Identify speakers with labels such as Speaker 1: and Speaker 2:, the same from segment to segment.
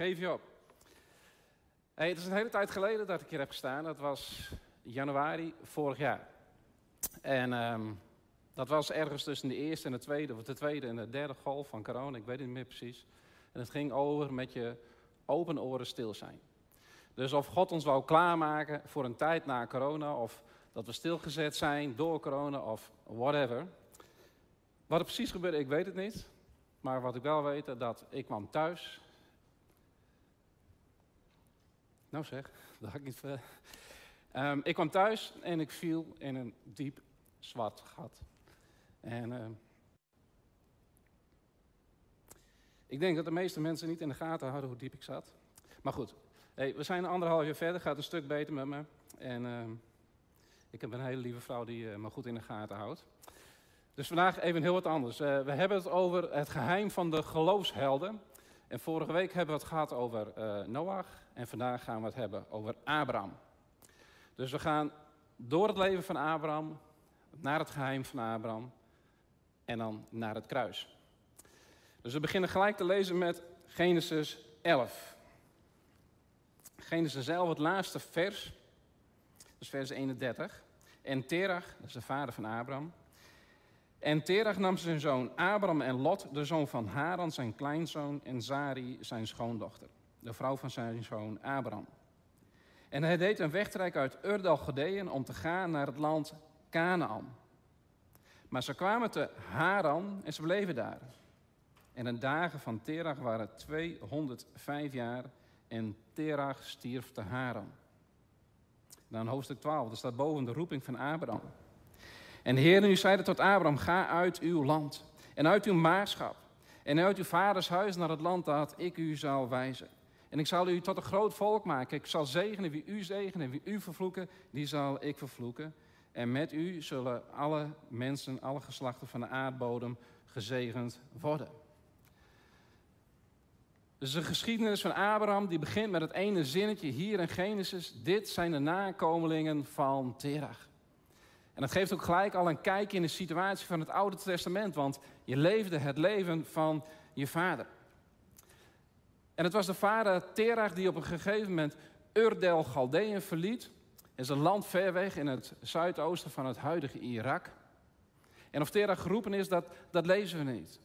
Speaker 1: geef je op. Het is een hele tijd geleden dat ik hier heb gestaan. Dat was januari vorig jaar. En ehm, dat was ergens tussen de eerste en de tweede, of de tweede en de derde golf van corona. Ik weet het niet meer precies. En het ging over met je open oren stil zijn. Dus of God ons wou klaarmaken voor een tijd na corona, of dat we stilgezet zijn door corona, of whatever. Wat er precies gebeurde, ik weet het niet. Maar wat ik wel weet, dat ik kwam thuis. Nou zeg, dat ik niet ver. Um, ik kwam thuis en ik viel in een diep zwart gat. En uh, ik denk dat de meeste mensen niet in de gaten hadden hoe diep ik zat. Maar goed, hey, we zijn anderhalf jaar verder, gaat een stuk beter met me. En uh, ik heb een hele lieve vrouw die uh, me goed in de gaten houdt. Dus vandaag even heel wat anders. Uh, we hebben het over het geheim van de geloofshelden. En vorige week hebben we het gehad over uh, Noach. En vandaag gaan we het hebben over Abraham. Dus we gaan door het leven van Abraham naar het geheim van Abraham en dan naar het kruis. Dus we beginnen gelijk te lezen met Genesis 11. Genesis 11, het laatste vers, dus vers 31. En Terach, dat is de vader van Abraham. En Terach nam zijn zoon Abraham en Lot, de zoon van Haran, zijn kleinzoon, en Zari, zijn schoondochter, de vrouw van zijn zoon Abraham. En hij deed een wegtrek uit Urdal Gedeën om te gaan naar het land Canaan. Maar ze kwamen te Haran en ze bleven daar. En de dagen van Terach waren 205 jaar en Terach stierf te Haran. Dan hoofdstuk 12, dat staat boven de roeping van Abraham. En de Heer nu zeide tot Abraham, ga uit uw land en uit uw maarschap en uit uw vaders huis naar het land dat ik u zal wijzen. En ik zal u tot een groot volk maken. Ik zal zegenen wie u zegenen en wie u vervloeken, die zal ik vervloeken. En met u zullen alle mensen, alle geslachten van de aardbodem gezegend worden. Dus de geschiedenis van Abraham die begint met het ene zinnetje hier in Genesis. Dit zijn de nakomelingen van Terach. En dat geeft ook gelijk al een kijkje in de situatie van het Oude Testament, want je leefde het leven van je vader. En het was de vader Terach die op een gegeven moment Urdel Galdeën verliet. Het is een land ver weg in het zuidoosten van het huidige Irak. En of Terach geroepen is, dat, dat lezen we niet.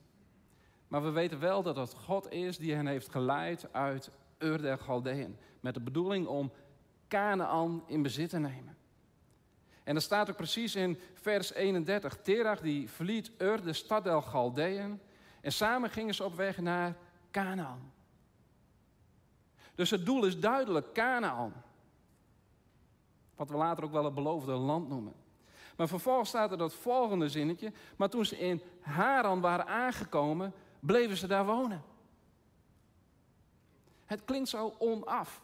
Speaker 1: Maar we weten wel dat het God is die hen heeft geleid uit Ur der Galdeën. Met de bedoeling om Canaan in bezit te nemen. En dat staat ook precies in vers 31. Terach die verliet Ur, de stad der Galdeën. En samen gingen ze op weg naar Canaan. Dus het doel is duidelijk, Canaan. Wat we later ook wel het beloofde land noemen. Maar vervolgens staat er dat volgende zinnetje. Maar toen ze in Haran waren aangekomen, bleven ze daar wonen. Het klinkt zo onaf.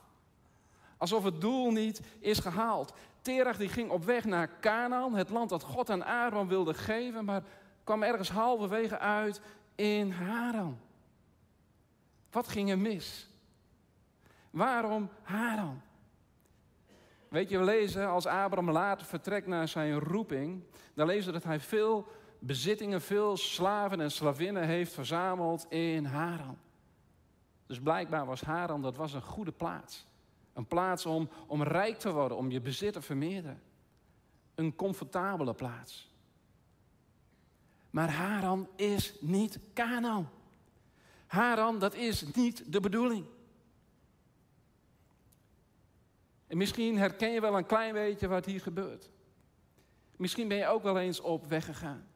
Speaker 1: Alsof het doel niet is gehaald. Terach die ging op weg naar Canaan, het land dat God aan Abraham wilde geven, maar kwam ergens halverwege uit in Haran. Wat ging er mis? Waarom Haran? Weet je, we lezen als Abraham later vertrekt naar zijn roeping, dan lezen we dat hij veel bezittingen, veel slaven en slavinnen heeft verzameld in Haran. Dus blijkbaar was Haran, dat was een goede plaats. Een plaats om, om rijk te worden, om je bezit te vermeerderen. Een comfortabele plaats. Maar Haran is niet Canaan. Haran, dat is niet de bedoeling. En misschien herken je wel een klein beetje wat hier gebeurt. Misschien ben je ook wel eens op weg gegaan.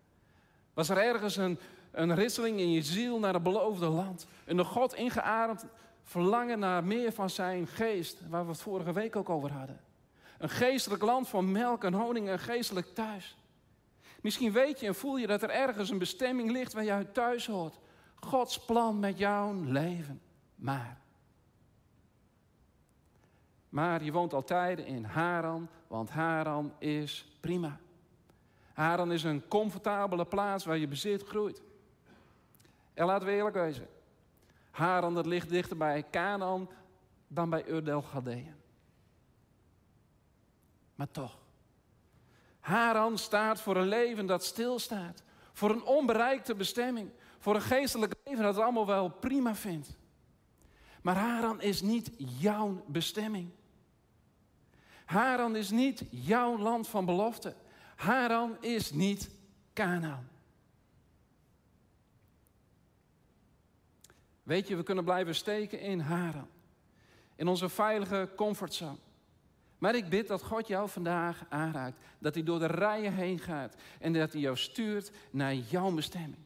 Speaker 1: Was er ergens een, een ritseling in je ziel naar het beloofde land? Een God ingeademd verlangen naar meer van zijn geest, waar we het vorige week ook over hadden. Een geestelijk land van melk en honing, een geestelijk thuis. Misschien weet je en voel je dat er ergens een bestemming ligt waar je thuis hoort. Gods plan met jouw leven. Maar maar je woont altijd in Haran, want Haran is prima. Haran is een comfortabele plaats waar je bezit groeit. En laten we eerlijk wezen. Haran dat ligt dichter bij Canaan dan bij Urdel. Maar toch. Haran staat voor een leven dat stilstaat. Voor een onbereikte bestemming. Voor een geestelijk leven dat het allemaal wel prima vindt. Maar Haran is niet jouw bestemming. Haran is niet jouw land van belofte. Haran is niet Canaan. Weet je, we kunnen blijven steken in Haran. In onze veilige comfortzone. Maar ik bid dat God jou vandaag aanraakt. Dat hij door de rijen heen gaat. En dat hij jou stuurt naar jouw bestemming.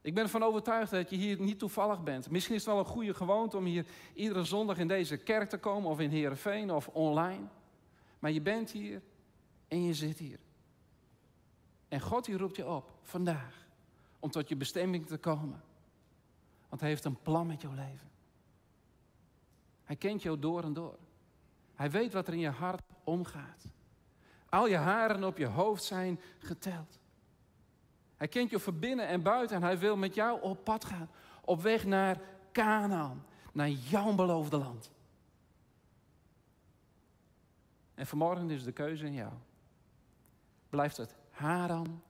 Speaker 1: Ik ben ervan overtuigd dat je hier niet toevallig bent. Misschien is het wel een goede gewoonte om hier iedere zondag in deze kerk te komen. Of in Heerenveen of online. Maar je bent hier en je zit hier. En God die roept je op vandaag. Om tot je bestemming te komen. Want hij heeft een plan met jouw leven. Hij kent jou door en door. Hij weet wat er in je hart omgaat. Al je haren op je hoofd zijn geteld. Hij kent je van binnen en buiten en hij wil met jou op pad gaan. Op weg naar Canaan, naar jouw beloofde land. En vanmorgen is de keuze in jou. Blijft het Haran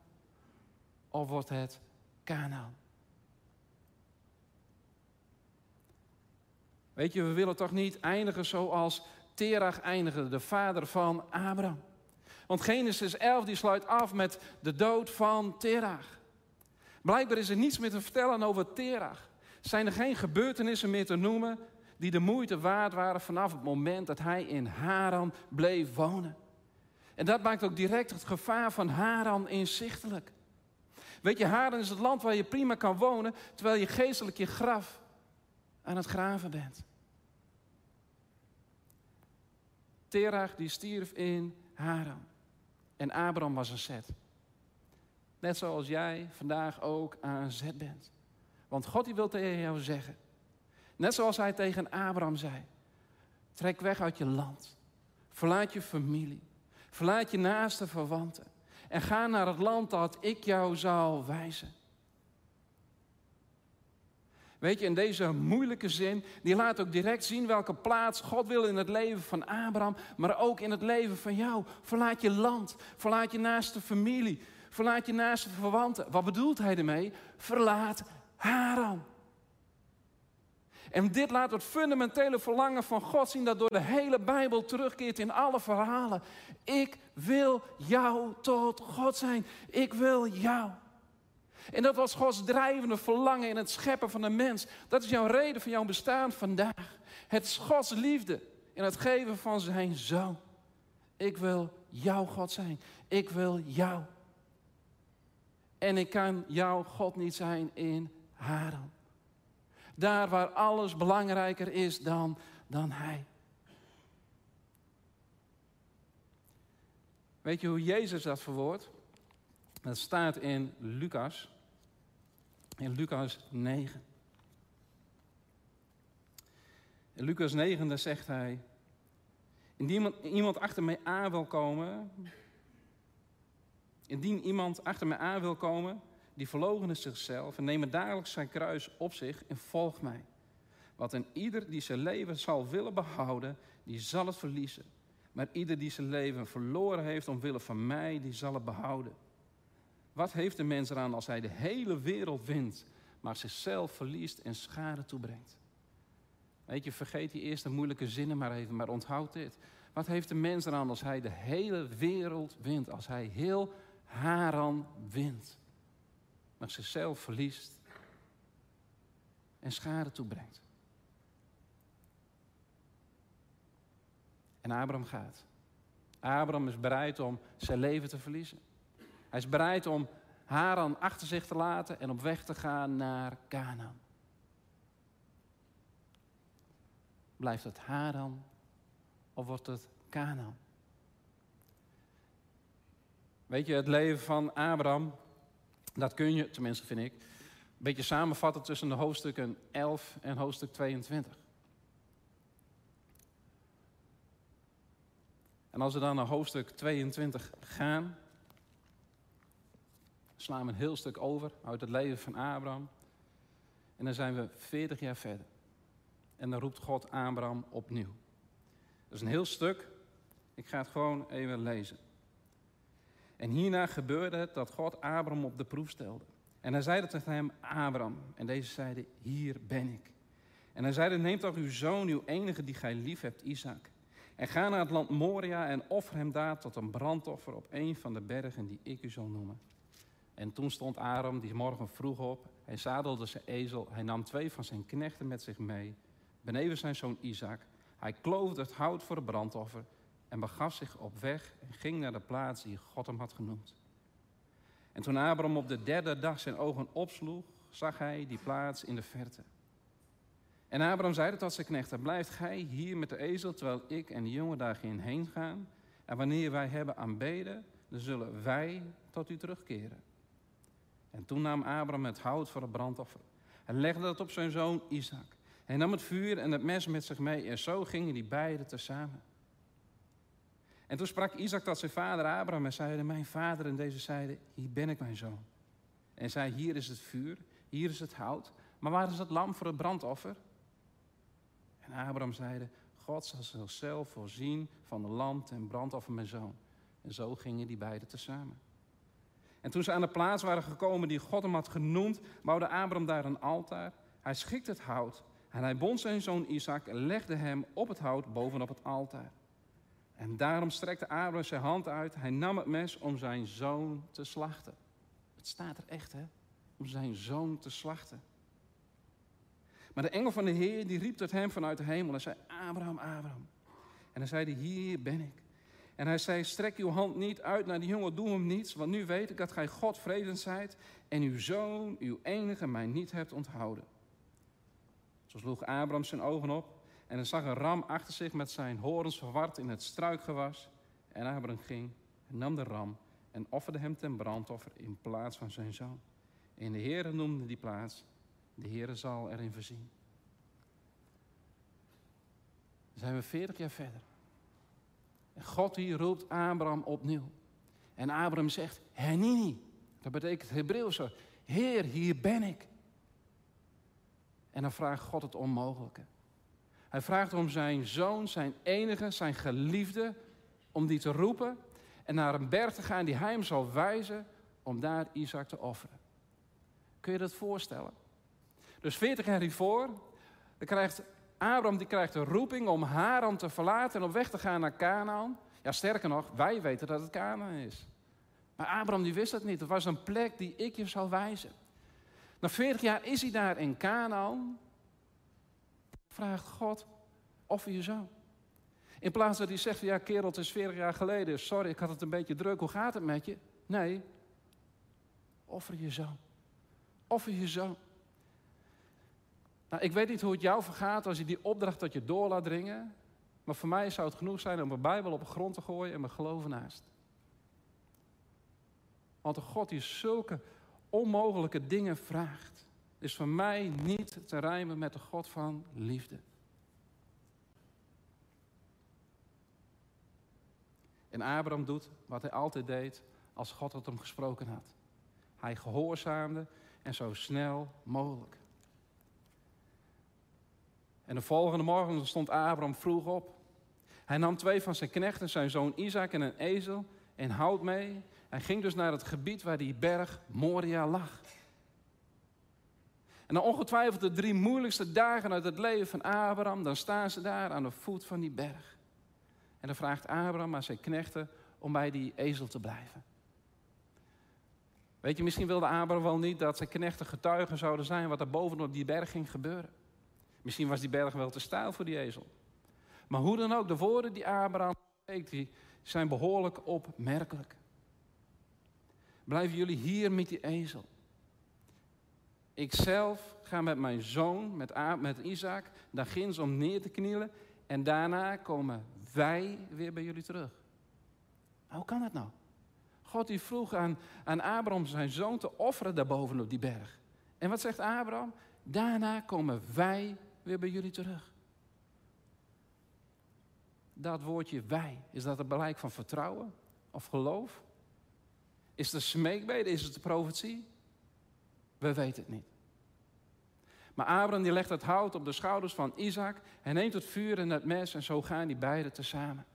Speaker 1: of wordt het Canaan? Weet je, we willen toch niet eindigen zoals Terach eindigde, de vader van Abraham. Want Genesis 11 die sluit af met de dood van Terach. Blijkbaar is er niets meer te vertellen over Terach. Zijn er geen gebeurtenissen meer te noemen die de moeite waard waren vanaf het moment dat hij in Haran bleef wonen. En dat maakt ook direct het gevaar van Haran inzichtelijk. Weet je, Haran is het land waar je prima kan wonen, terwijl je geestelijk je graf aan het graven bent. Terach die stierf in Haran. En Abraham was een zet. Net zoals jij vandaag ook aan zet bent. Want God die wil tegen jou zeggen. Net zoals hij tegen Abraham zei. Trek weg uit je land. Verlaat je familie. Verlaat je naaste verwanten. En ga naar het land dat ik jou zal wijzen. Weet je, in deze moeilijke zin, die laat ook direct zien welke plaats God wil in het leven van Abraham, maar ook in het leven van jou. Verlaat je land, verlaat je naaste familie, verlaat je naaste verwanten. Wat bedoelt hij ermee? Verlaat Haran. En dit laat het fundamentele verlangen van God zien dat door de hele Bijbel terugkeert in alle verhalen. Ik wil jou tot God zijn. Ik wil jou. En dat was Gods drijvende verlangen in het scheppen van de mens. Dat is jouw reden van jouw bestaan vandaag. Het is Gods liefde in het geven van zijn zoon. Ik wil jouw God zijn. Ik wil jou. En ik kan jouw God niet zijn in Haran. Daar waar alles belangrijker is dan, dan Hij. Weet je hoe Jezus dat verwoordt? Dat staat in Lucas in Lucas 9. In Lucas 9 daar zegt hij, indien iemand, achter mij aan wil komen, indien iemand achter mij aan wil komen, die verloochenen zichzelf en neemt dagelijks zijn kruis op zich en volgt mij. Want een ieder die zijn leven zal willen behouden, die zal het verliezen. Maar ieder die zijn leven verloren heeft omwille van mij, die zal het behouden. Wat heeft de mens eraan als hij de hele wereld wint, maar zichzelf verliest en schade toebrengt? Weet je, vergeet die eerste moeilijke zinnen maar even, maar onthoud dit. Wat heeft de mens eraan als hij de hele wereld wint, als hij heel Haran wint, maar zichzelf verliest en schade toebrengt? En Abraham gaat. Abraham is bereid om zijn leven te verliezen. Hij is bereid om Haran achter zich te laten en op weg te gaan naar Canaan. Blijft het Haran of wordt het Canaan? Weet je, het leven van Abraham, dat kun je, tenminste vind ik, een beetje samenvatten tussen de hoofdstukken 11 en hoofdstuk 22. En als we dan naar hoofdstuk 22 gaan, slaan we een heel stuk over uit het leven van Abraham. En dan zijn we 40 jaar verder. En dan roept God Abraham opnieuw. Dat is een heel stuk. Ik ga het gewoon even lezen. En hierna gebeurde het dat God Abraham op de proef stelde. En hij zeide tegen hem, Abraham. En deze zeide, hier ben ik. En hij zeide, neem toch uw zoon, uw enige die gij lief hebt, Isaac. En ga naar het land Moria en offer hem daar tot een brandoffer op een van de bergen die ik u zal noemen. En toen stond Aram die morgen vroeg op. Hij zadelde zijn ezel. Hij nam twee van zijn knechten met zich mee. Beneden zijn zoon Isaac. Hij kloofde het hout voor het brandoffer. En begaf zich op weg en ging naar de plaats die God hem had genoemd. En toen Abraham op de derde dag zijn ogen opsloeg, zag hij die plaats in de verte. En Abraham zeide tot zijn knechten: Blijft gij hier met de ezel, terwijl ik en de jongen daarheen heen gaan. En wanneer wij hebben aanbeden, dan zullen wij tot u terugkeren. En toen nam Abraham het hout voor het brandoffer. en legde het op zijn zoon Isaac. Hij nam het vuur en het mes met zich mee. En zo gingen die beiden tezamen. En toen sprak Isaac tot zijn vader Abraham en zeide: Mijn vader. En deze zeide: Hier ben ik, mijn zoon. En zei: Hier is het vuur, hier is het hout. Maar waar is het lam voor het brandoffer? En Abraham zeide: God zal zichzelf voorzien van de lam en brandoffer, mijn zoon. En zo gingen die beiden tezamen. En toen ze aan de plaats waren gekomen die God hem had genoemd, bouwde Abraham daar een altaar. Hij schikte het hout en hij bond zijn zoon Isaac en legde hem op het hout bovenop het altaar. En daarom strekte Abraham zijn hand uit. Hij nam het mes om zijn zoon te slachten. Het staat er echt, hè? Om zijn zoon te slachten. Maar de engel van de Heer die riep tot hem vanuit de hemel en zei: Abraham, Abraham. En hij zei: Hier ben ik. En hij zei: Strek uw hand niet uit naar die jongen, doe hem niets, want nu weet ik dat gij God vredend zijt en uw zoon, uw enige, mij niet hebt onthouden. Zo sloeg Abraham zijn ogen op en hij zag een ram achter zich met zijn horens verward in het struikgewas. En Abraham ging en nam de ram en offerde hem ten brandoffer in plaats van zijn zoon. En de Heere noemde die plaats, de Heere zal erin voorzien. Zijn we veertig jaar verder. En God hier roept Abraham opnieuw. En Abraham zegt, Henini. Dat betekent Hebreeuws Heer, hier ben ik. En dan vraagt God het onmogelijke. Hij vraagt om zijn zoon, zijn enige, zijn geliefde, om die te roepen en naar een berg te gaan die hij hem zal wijzen om daar Isaac te offeren. Kun je dat voorstellen? Dus 40 jaar hiervoor, dan krijgt Abraham die krijgt een roeping om Haran te verlaten en op weg te gaan naar Canaan. Ja, sterker nog, wij weten dat het Canaan is. Maar Abraham die wist dat niet. Het was een plek die ik je zou wijzen. Na 40 jaar is hij daar in Canaan vraagt God offer je zoon. In plaats dat hij zegt, ja kerel, het is 40 jaar geleden, sorry, ik had het een beetje druk, hoe gaat het met je? Nee, offer je zoon. Offer je zoon. Nou, ik weet niet hoe het jou vergaat als je die opdracht tot je door laat dringen. Maar voor mij zou het genoeg zijn om mijn Bijbel op de grond te gooien en mijn geloven naast. Want een God die zulke onmogelijke dingen vraagt is voor mij niet te rijmen met de God van liefde. En Abraham doet wat hij altijd deed als God het hem gesproken had. Hij gehoorzaamde en zo snel mogelijk. En de volgende morgen stond Abraham vroeg op. Hij nam twee van zijn knechten, zijn zoon Isaac en een ezel, en hout mee. Hij ging dus naar het gebied waar die berg Moria lag. En dan ongetwijfeld de drie moeilijkste dagen uit het leven van Abraham, dan staan ze daar aan de voet van die berg. En dan vraagt Abraham aan zijn knechten om bij die ezel te blijven. Weet je, misschien wilde Abraham wel niet dat zijn knechten getuigen zouden zijn wat er bovenop die berg ging gebeuren. Misschien was die berg wel te stijl voor die ezel. Maar hoe dan ook, de woorden die Abraham spreekt, die zijn behoorlijk opmerkelijk. Blijven jullie hier met die ezel? Ik zelf ga met mijn zoon, met, met Isaac, daar ginds om neer te knielen. En daarna komen wij weer bij jullie terug. hoe kan dat nou? God die vroeg aan, aan Abraham zijn zoon te offeren daarboven op die berg. En wat zegt Abraham? Daarna komen wij weer bij jullie terug. Dat woordje wij, is dat een blijk van vertrouwen of geloof? Is het een smeekbede? Is het de profetie? We weten het niet. Maar Abraham die legt het hout op de schouders van Isaac. Hij neemt het vuur en het mes en zo gaan die beiden tezamen.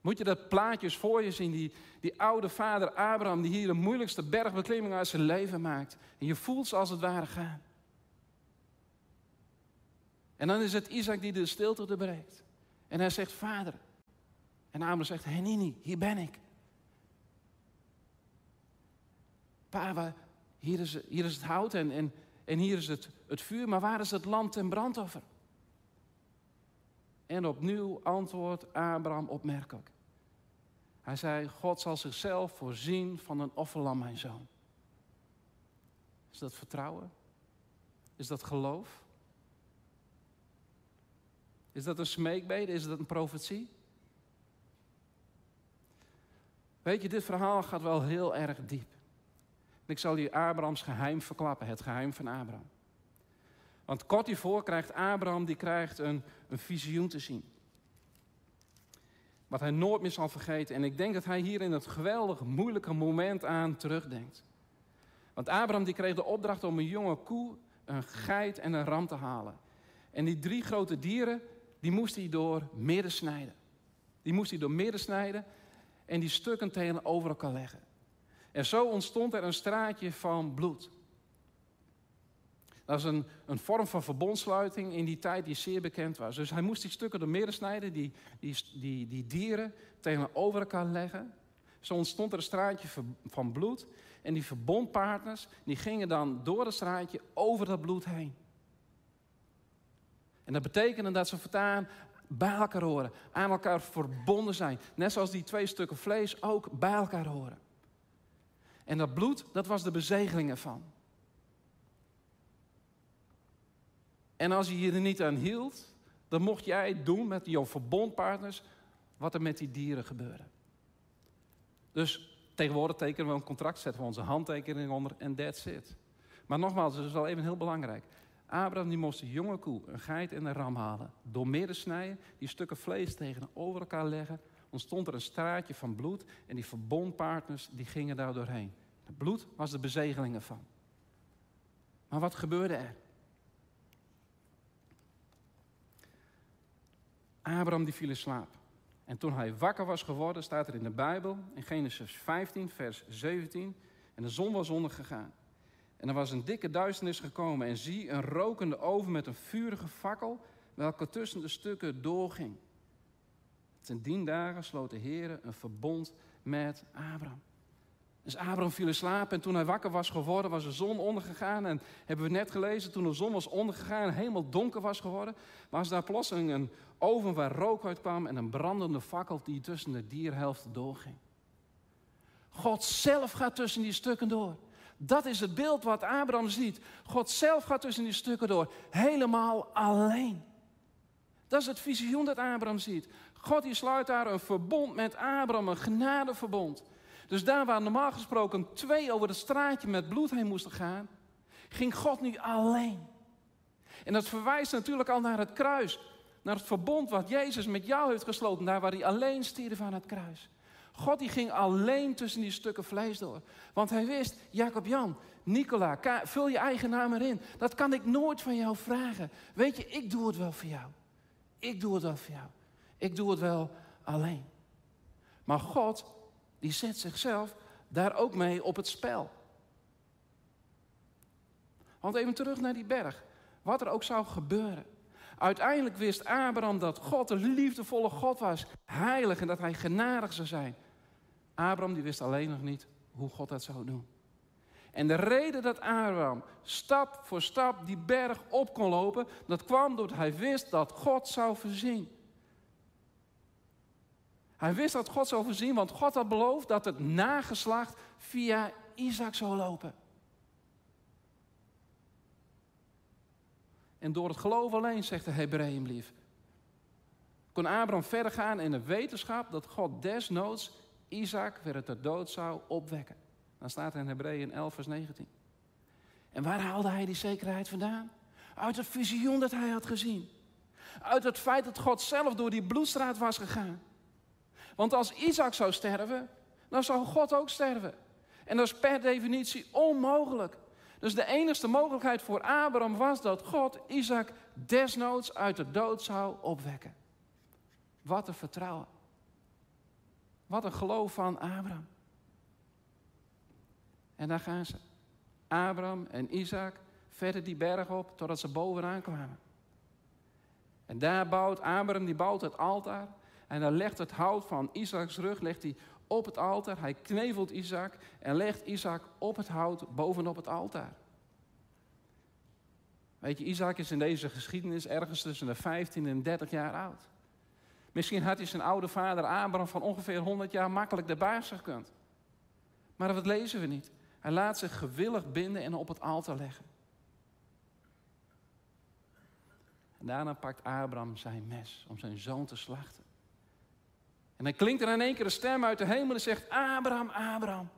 Speaker 1: Moet je dat plaatjes voor je zien, die, die oude vader Abraham die hier de moeilijkste bergbeklimming uit zijn leven maakt. En je voelt ze als het ware gaan. En dan is het Isaac die de stilte doorbreekt. En hij zegt, vader. En Abraham zegt, Henini, hier ben ik. Pa, hier is, hier is het hout en, en, en hier is het, het vuur, maar waar is het lam ten brandoffer? En opnieuw antwoordt Abraham opmerkelijk. Hij zei, God zal zichzelf voorzien van een offerlam, mijn zoon. Is dat vertrouwen? Is dat geloof? Is dat een smeekbede? Is dat een profetie? Weet je, dit verhaal gaat wel heel erg diep. ik zal je Abrahams geheim verklappen, het geheim van Abraham. Want kort hiervoor krijgt Abraham die krijgt een, een visioen te zien. Wat hij nooit meer zal vergeten. En ik denk dat hij hier in het geweldig moeilijke moment aan terugdenkt. Want Abraham die kreeg de opdracht om een jonge koe, een geit en een ram te halen. En die drie grote dieren, die moest hij door midden snijden. Die moest hij door midden snijden en die stukken tegenover elkaar leggen. En zo ontstond er een straatje van bloed. Dat is een, een vorm van verbondsluiting in die tijd die zeer bekend was. Dus hij moest die stukken door midden snijden, die, die, die, die dieren tegenover elkaar leggen. Zo ontstond er een straatje van bloed. En die verbondpartners, die gingen dan door het straatje over dat bloed heen. En dat betekende dat ze voortaan bij elkaar horen, aan elkaar verbonden zijn. Net zoals die twee stukken vlees ook bij elkaar horen. En dat bloed, dat was de bezegeling ervan. En als je je er niet aan hield, dan mocht jij doen met jouw verbondpartners wat er met die dieren gebeurde. Dus tegenwoordig tekenen we een contract, zetten we onze handtekening onder en that's it. Maar nogmaals, het is wel even heel belangrijk. Abraham die moest een jonge koe, een geit en een ram halen. Door midden snijden, die stukken vlees tegenover elkaar leggen. Ontstond er een straatje van bloed en die verbondpartners die gingen daar doorheen. Het bloed was de bezegeling ervan. Maar wat gebeurde er? Abraham die viel in slaap. En toen hij wakker was geworden, staat er in de Bijbel, in Genesis 15, vers 17, en de zon was ondergegaan. En er was een dikke duisternis gekomen en zie een rokende oven met een vurige fakkel, welke tussen de stukken doorging. Ten dien dagen sloot de Heer een verbond met Abraham. Dus Abraham viel in slaap en toen hij wakker was geworden, was de zon ondergegaan. En hebben we net gelezen, toen de zon was ondergegaan en helemaal donker was geworden, was daar plotseling een oven waar rook uit kwam en een brandende fakkel die tussen de dierhelften doorging. God zelf gaat tussen die stukken door. Dat is het beeld wat Abraham ziet. God zelf gaat tussen die stukken door, helemaal alleen. Dat is het visioen dat Abraham ziet. God die sluit daar een verbond met Abraham, een genadeverbond. Dus daar waar normaal gesproken twee over het straatje met bloed heen moesten gaan, ging God nu alleen. En dat verwijst natuurlijk al naar het kruis. Naar het verbond wat Jezus met jou heeft gesloten. Daar waar hij alleen stierf aan het kruis. God die ging alleen tussen die stukken vlees door. Want hij wist, Jacob Jan, Nicola, vul je eigen naam erin. Dat kan ik nooit van jou vragen. Weet je, ik doe het wel voor jou. Ik doe het wel voor jou. Ik doe het wel alleen. Maar God die zet zichzelf daar ook mee op het spel. Want even terug naar die berg. Wat er ook zou gebeuren. Uiteindelijk wist Abraham dat God een liefdevolle God was, heilig en dat hij genadig zou zijn. Abraham die wist alleen nog niet hoe God dat zou doen. En de reden dat Abraham stap voor stap die berg op kon lopen, dat kwam doordat hij wist dat God zou voorzien. Hij wist dat God zou voorzien, want God had beloofd dat het nageslacht via Isaac zou lopen. En door het geloof alleen, zegt de Hebreeënbrief, kon Abraham verder gaan in de wetenschap dat God desnoods Isaac weer uit de dood zou opwekken. Dan staat er in Hebreeën 11, vers 19. En waar haalde hij die zekerheid vandaan? Uit het visioen dat hij had gezien. Uit het feit dat God zelf door die bloedstraat was gegaan. Want als Isaac zou sterven, dan zou God ook sterven. En dat is per definitie onmogelijk. Dus de enige mogelijkheid voor Abraham was dat God Isaac desnoods uit de dood zou opwekken. Wat een vertrouwen. Wat een geloof van Abraham. En daar gaan ze. Abraham en Isaac verder die berg op totdat ze bovenaan kwamen. En daar bouwt Abraham, die bouwt het altaar. En dan legt het hout van Isaaks rug legt hij op het altaar. Hij knevelt Isaac en legt Isaac op het hout bovenop het altaar. Weet je, Isaac is in deze geschiedenis ergens tussen de 15 en 30 jaar oud. Misschien had hij zijn oude vader Abraham van ongeveer 100 jaar makkelijk de baas gekund. Maar dat lezen we niet. Hij laat zich gewillig binden en op het altaar leggen. En daarna pakt Abraham zijn mes om zijn zoon te slachten. En dan klinkt er in één keer een stem uit de hemel en zegt: Abraham, Abraham.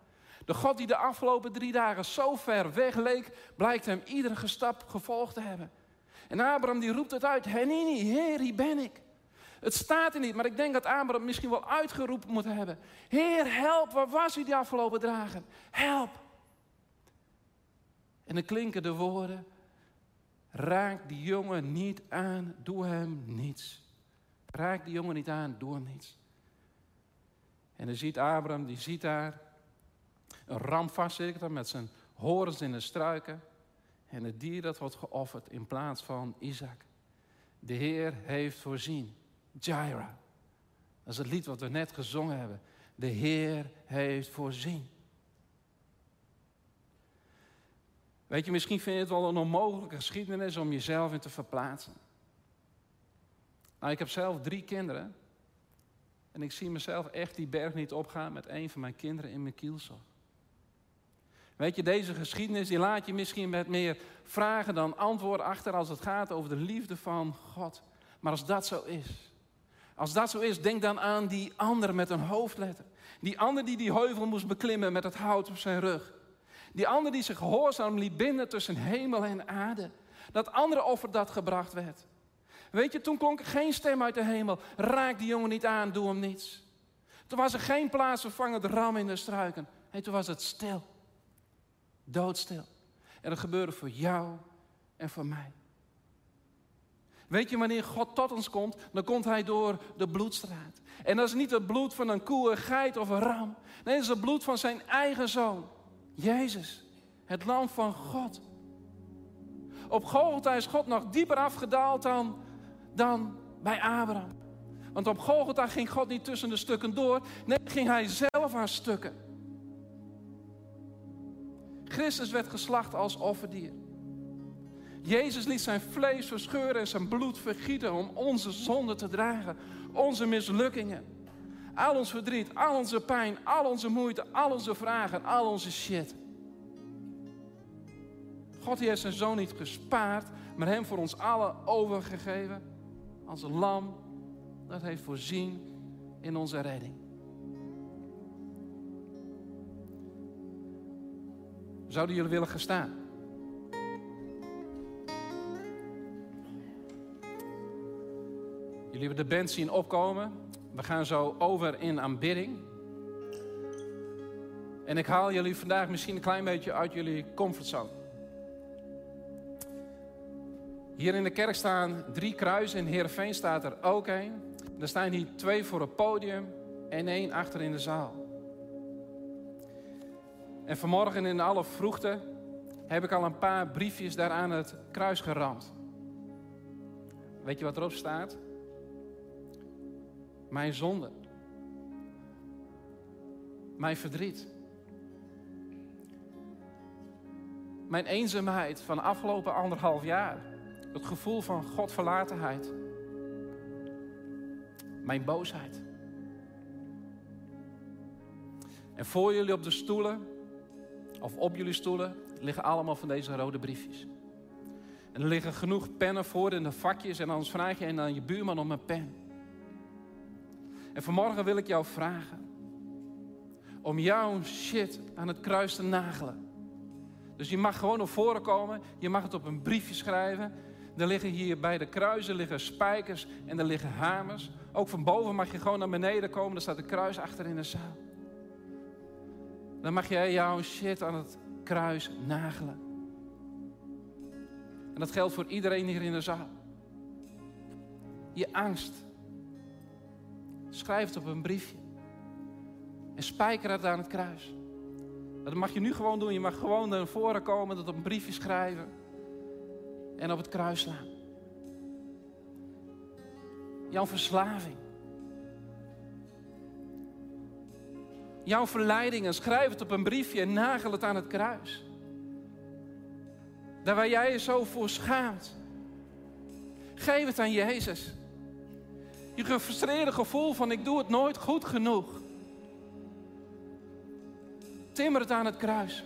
Speaker 1: De God die de afgelopen drie dagen zo ver weg leek, blijkt hem iedere stap gevolgd te hebben. En Abraham die roept het uit: Henini, Heer, hier ben ik. Het staat er niet, maar ik denk dat Abraham misschien wel uitgeroepen moet hebben. Heer, help, waar was u die afgelopen dagen? Help. En dan klinken de woorden, raak die jongen niet aan, doe hem niets. Raak die jongen niet aan, doe hem niets. En dan ziet Abraham, die ziet daar een ram vastzitten met zijn horens in de struiken. En het dier dat wordt geofferd in plaats van Isaac. De Heer heeft voorzien. Jaira. Dat is het lied wat we net gezongen hebben. De Heer heeft voorzien. Weet je, misschien vind je het wel een onmogelijke geschiedenis om jezelf in te verplaatsen. Nou, ik heb zelf drie kinderen. En ik zie mezelf echt die berg niet opgaan met een van mijn kinderen in mijn kielzog. Weet je, deze geschiedenis die laat je misschien met meer vragen dan antwoorden achter als het gaat over de liefde van God. Maar als dat zo is, als dat zo is, denk dan aan die ander met een hoofdletter. Die ander die die heuvel moest beklimmen met het hout op zijn rug. Die ander die zich gehoorzaam liet binden tussen hemel en aarde. Dat andere offer dat gebracht werd. Weet je, toen klonk er geen stem uit de hemel. Raak die jongen niet aan, doe hem niets. Toen was er geen plaatsvervangend ram in de struiken. Nee, toen was het stil. Doodstil. En dat gebeurde voor jou en voor mij. Weet je wanneer God tot ons komt? Dan komt Hij door de bloedstraat. En dat is niet het bloed van een koe, een geit of een ram. Nee, dat is het bloed van zijn eigen zoon. Jezus, het lam van God. Op Golgotha is God nog dieper afgedaald dan, dan bij Abraham. Want op Golgotha ging God niet tussen de stukken door. Nee, ging hij zelf aan stukken. Christus werd geslacht als offerdier. Jezus liet zijn vlees verscheuren en zijn bloed vergieten om onze zonde te dragen. Onze mislukkingen. Al ons verdriet, al onze pijn, al onze moeite, al onze vragen, al onze shit. God heeft zijn zoon niet gespaard, maar hem voor ons allen overgegeven. Als een lam dat heeft voorzien in onze redding. Zouden jullie willen gaan staan? Jullie hebben de band zien opkomen. We gaan zo over in aanbidding. En ik haal jullie vandaag misschien een klein beetje uit jullie comfortzone. Hier in de kerk staan drie kruisen. In Heerenveen staat er ook één. Er staan hier twee voor het podium en één achter in de zaal. En vanmorgen in alle vroegte heb ik al een paar briefjes daar aan het kruis geramd. Weet je wat erop staat? Mijn zonde. Mijn verdriet. Mijn eenzaamheid van de afgelopen anderhalf jaar. Het gevoel van Godverlatenheid. Mijn boosheid. En voor jullie op de stoelen, of op jullie stoelen, liggen allemaal van deze rode briefjes. En er liggen genoeg pennen voor in de vakjes en anders vraag je aan je buurman om een pen. En vanmorgen wil ik jou vragen om jouw shit aan het kruis te nagelen. Dus je mag gewoon naar voren komen, je mag het op een briefje schrijven. Er liggen hier bij de kruisen liggen spijkers en er liggen hamers. Ook van boven mag je gewoon naar beneden komen, er staat een kruis achter in de zaal. Dan mag jij jouw shit aan het kruis nagelen. En dat geldt voor iedereen hier in de zaal. Je angst, Schrijf het op een briefje. En spijker het aan het kruis. Dat mag je nu gewoon doen. Je mag gewoon naar voren komen, dat op een briefje schrijven. En op het kruis slaan. Jouw verslaving. Jouw verleidingen. Schrijf het op een briefje en nagel het aan het kruis. Daar waar jij je zo voor schaamt. Geef het aan Jezus. Je gefrustreerde gevoel van ik doe het nooit goed genoeg. Timmer het aan het kruis.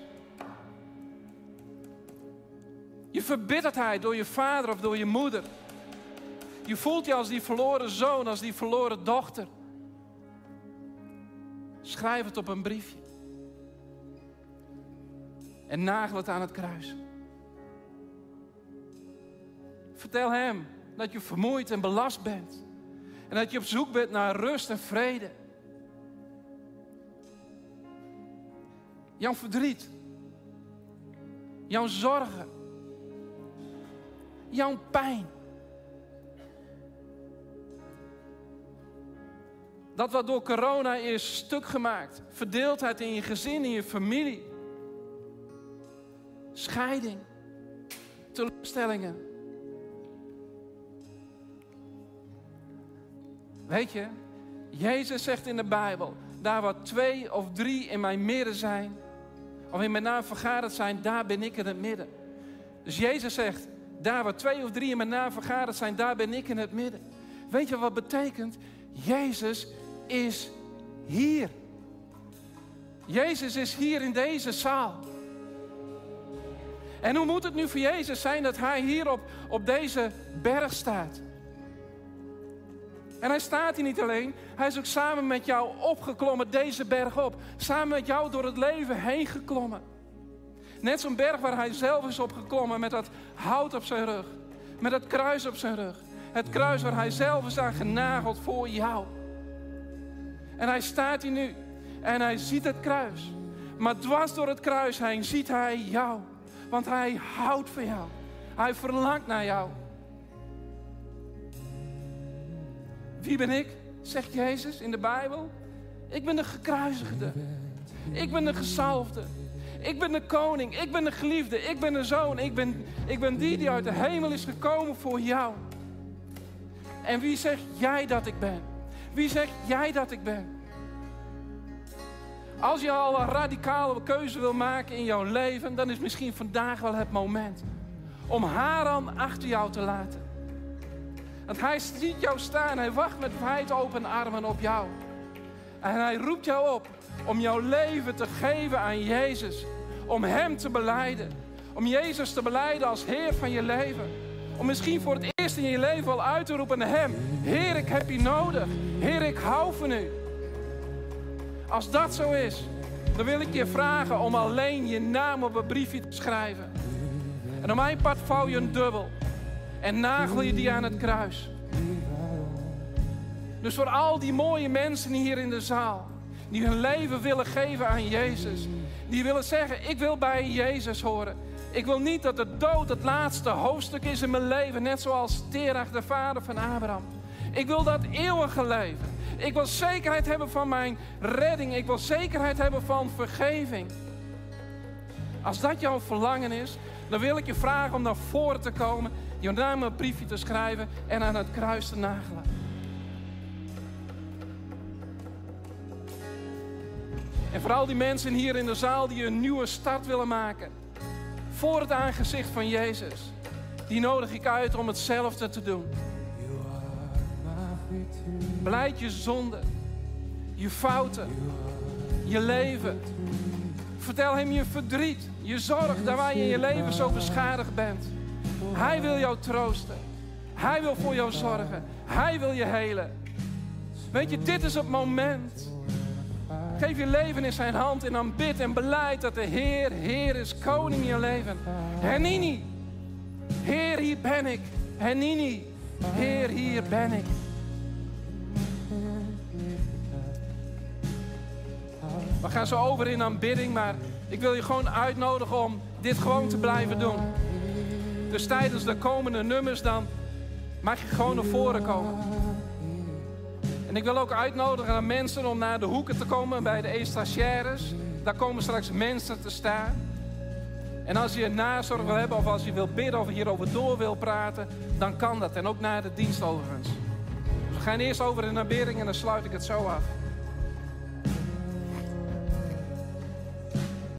Speaker 1: Je verbitterdheid door je vader of door je moeder. Je voelt je als die verloren zoon, als die verloren dochter. Schrijf het op een briefje. En nagel het aan het kruis. Vertel hem dat je vermoeid en belast bent. En dat je op zoek bent naar rust en vrede. Jouw verdriet. Jouw zorgen. Jouw pijn. Dat wat door corona is stuk gemaakt. Verdeeldheid in je gezin, in je familie. Scheiding. Teleurstellingen. Weet je, Jezus zegt in de Bijbel, daar waar twee of drie in mijn midden zijn, of in mijn naam vergaderd zijn, daar ben ik in het midden. Dus Jezus zegt, daar waar twee of drie in mijn naam vergaderd zijn, daar ben ik in het midden. Weet je wat betekent? Jezus is hier. Jezus is hier in deze zaal. En hoe moet het nu voor Jezus zijn dat Hij hier op, op deze berg staat? En hij staat hier niet alleen, hij is ook samen met jou opgeklommen deze berg op. Samen met jou door het leven heen geklommen. Net zo'n berg waar hij zelf is opgeklommen met dat hout op zijn rug. Met dat kruis op zijn rug. Het kruis waar hij zelf is aan genageld voor jou. En hij staat hier nu en hij ziet het kruis. Maar dwars door het kruis heen ziet hij jou. Want hij houdt van jou. Hij verlangt naar jou. Wie ben ik? Zegt Jezus in de Bijbel. Ik ben de gekruisigde. Ik ben de gezalfde. Ik ben de koning. Ik ben de geliefde. Ik ben de zoon. Ik ben, ik ben die die uit de hemel is gekomen voor jou. En wie zegt jij dat ik ben? Wie zegt jij dat ik ben? Als je al een radicale keuze wil maken in jouw leven, dan is misschien vandaag wel het moment om Haran achter jou te laten. Want hij ziet jou staan, hij wacht met wijd open armen op jou. En hij roept jou op om jouw leven te geven aan Jezus. Om Hem te beleiden. Om Jezus te beleiden als Heer van je leven. Om misschien voor het eerst in je leven al uit te roepen Hem. Heer, ik heb je nodig. Heer, ik hou van u. Als dat zo is, dan wil ik je vragen om alleen je naam op een briefje te schrijven. En om mijn part vouw je een dubbel. En nagel je die aan het kruis. Dus voor al die mooie mensen hier in de zaal, die hun leven willen geven aan Jezus, die willen zeggen: Ik wil bij Jezus horen. Ik wil niet dat de dood het laatste hoofdstuk is in mijn leven, net zoals Terach, de vader van Abraham. Ik wil dat eeuwige leven. Ik wil zekerheid hebben van mijn redding. Ik wil zekerheid hebben van vergeving. Als dat jouw verlangen is, dan wil ik je vragen om naar voren te komen je naam een briefje te schrijven en aan het kruis te nagelen. En vooral die mensen hier in de zaal die een nieuwe start willen maken. Voor het aangezicht van Jezus. Die nodig ik uit om hetzelfde te doen. Blijf je zonde, je fouten, je leven. Vertel hem je verdriet, je zorg, daar waar je in je leven zo beschadigd bent. Hij wil jou troosten. Hij wil voor jou zorgen. Hij wil je helen. Weet je, dit is het moment. Geef je leven in zijn hand en dan bid en beleid dat de Heer, Heer is, koning in je leven. Hernini. Heer, hier ben ik. Hernini. Heer, hier ben ik. We gaan zo over in aanbidding, maar ik wil je gewoon uitnodigen om dit gewoon te blijven doen. Dus tijdens de komende nummers dan mag je gewoon naar voren komen. En ik wil ook uitnodigen aan mensen om naar de hoeken te komen bij de estagiaires. Daar komen straks mensen te staan. En als je nazorg wil hebben of als je wil bidden of hierover door wil praten, dan kan dat. En ook na de dienst overigens. We gaan eerst over de aanbidding en dan sluit ik het zo af.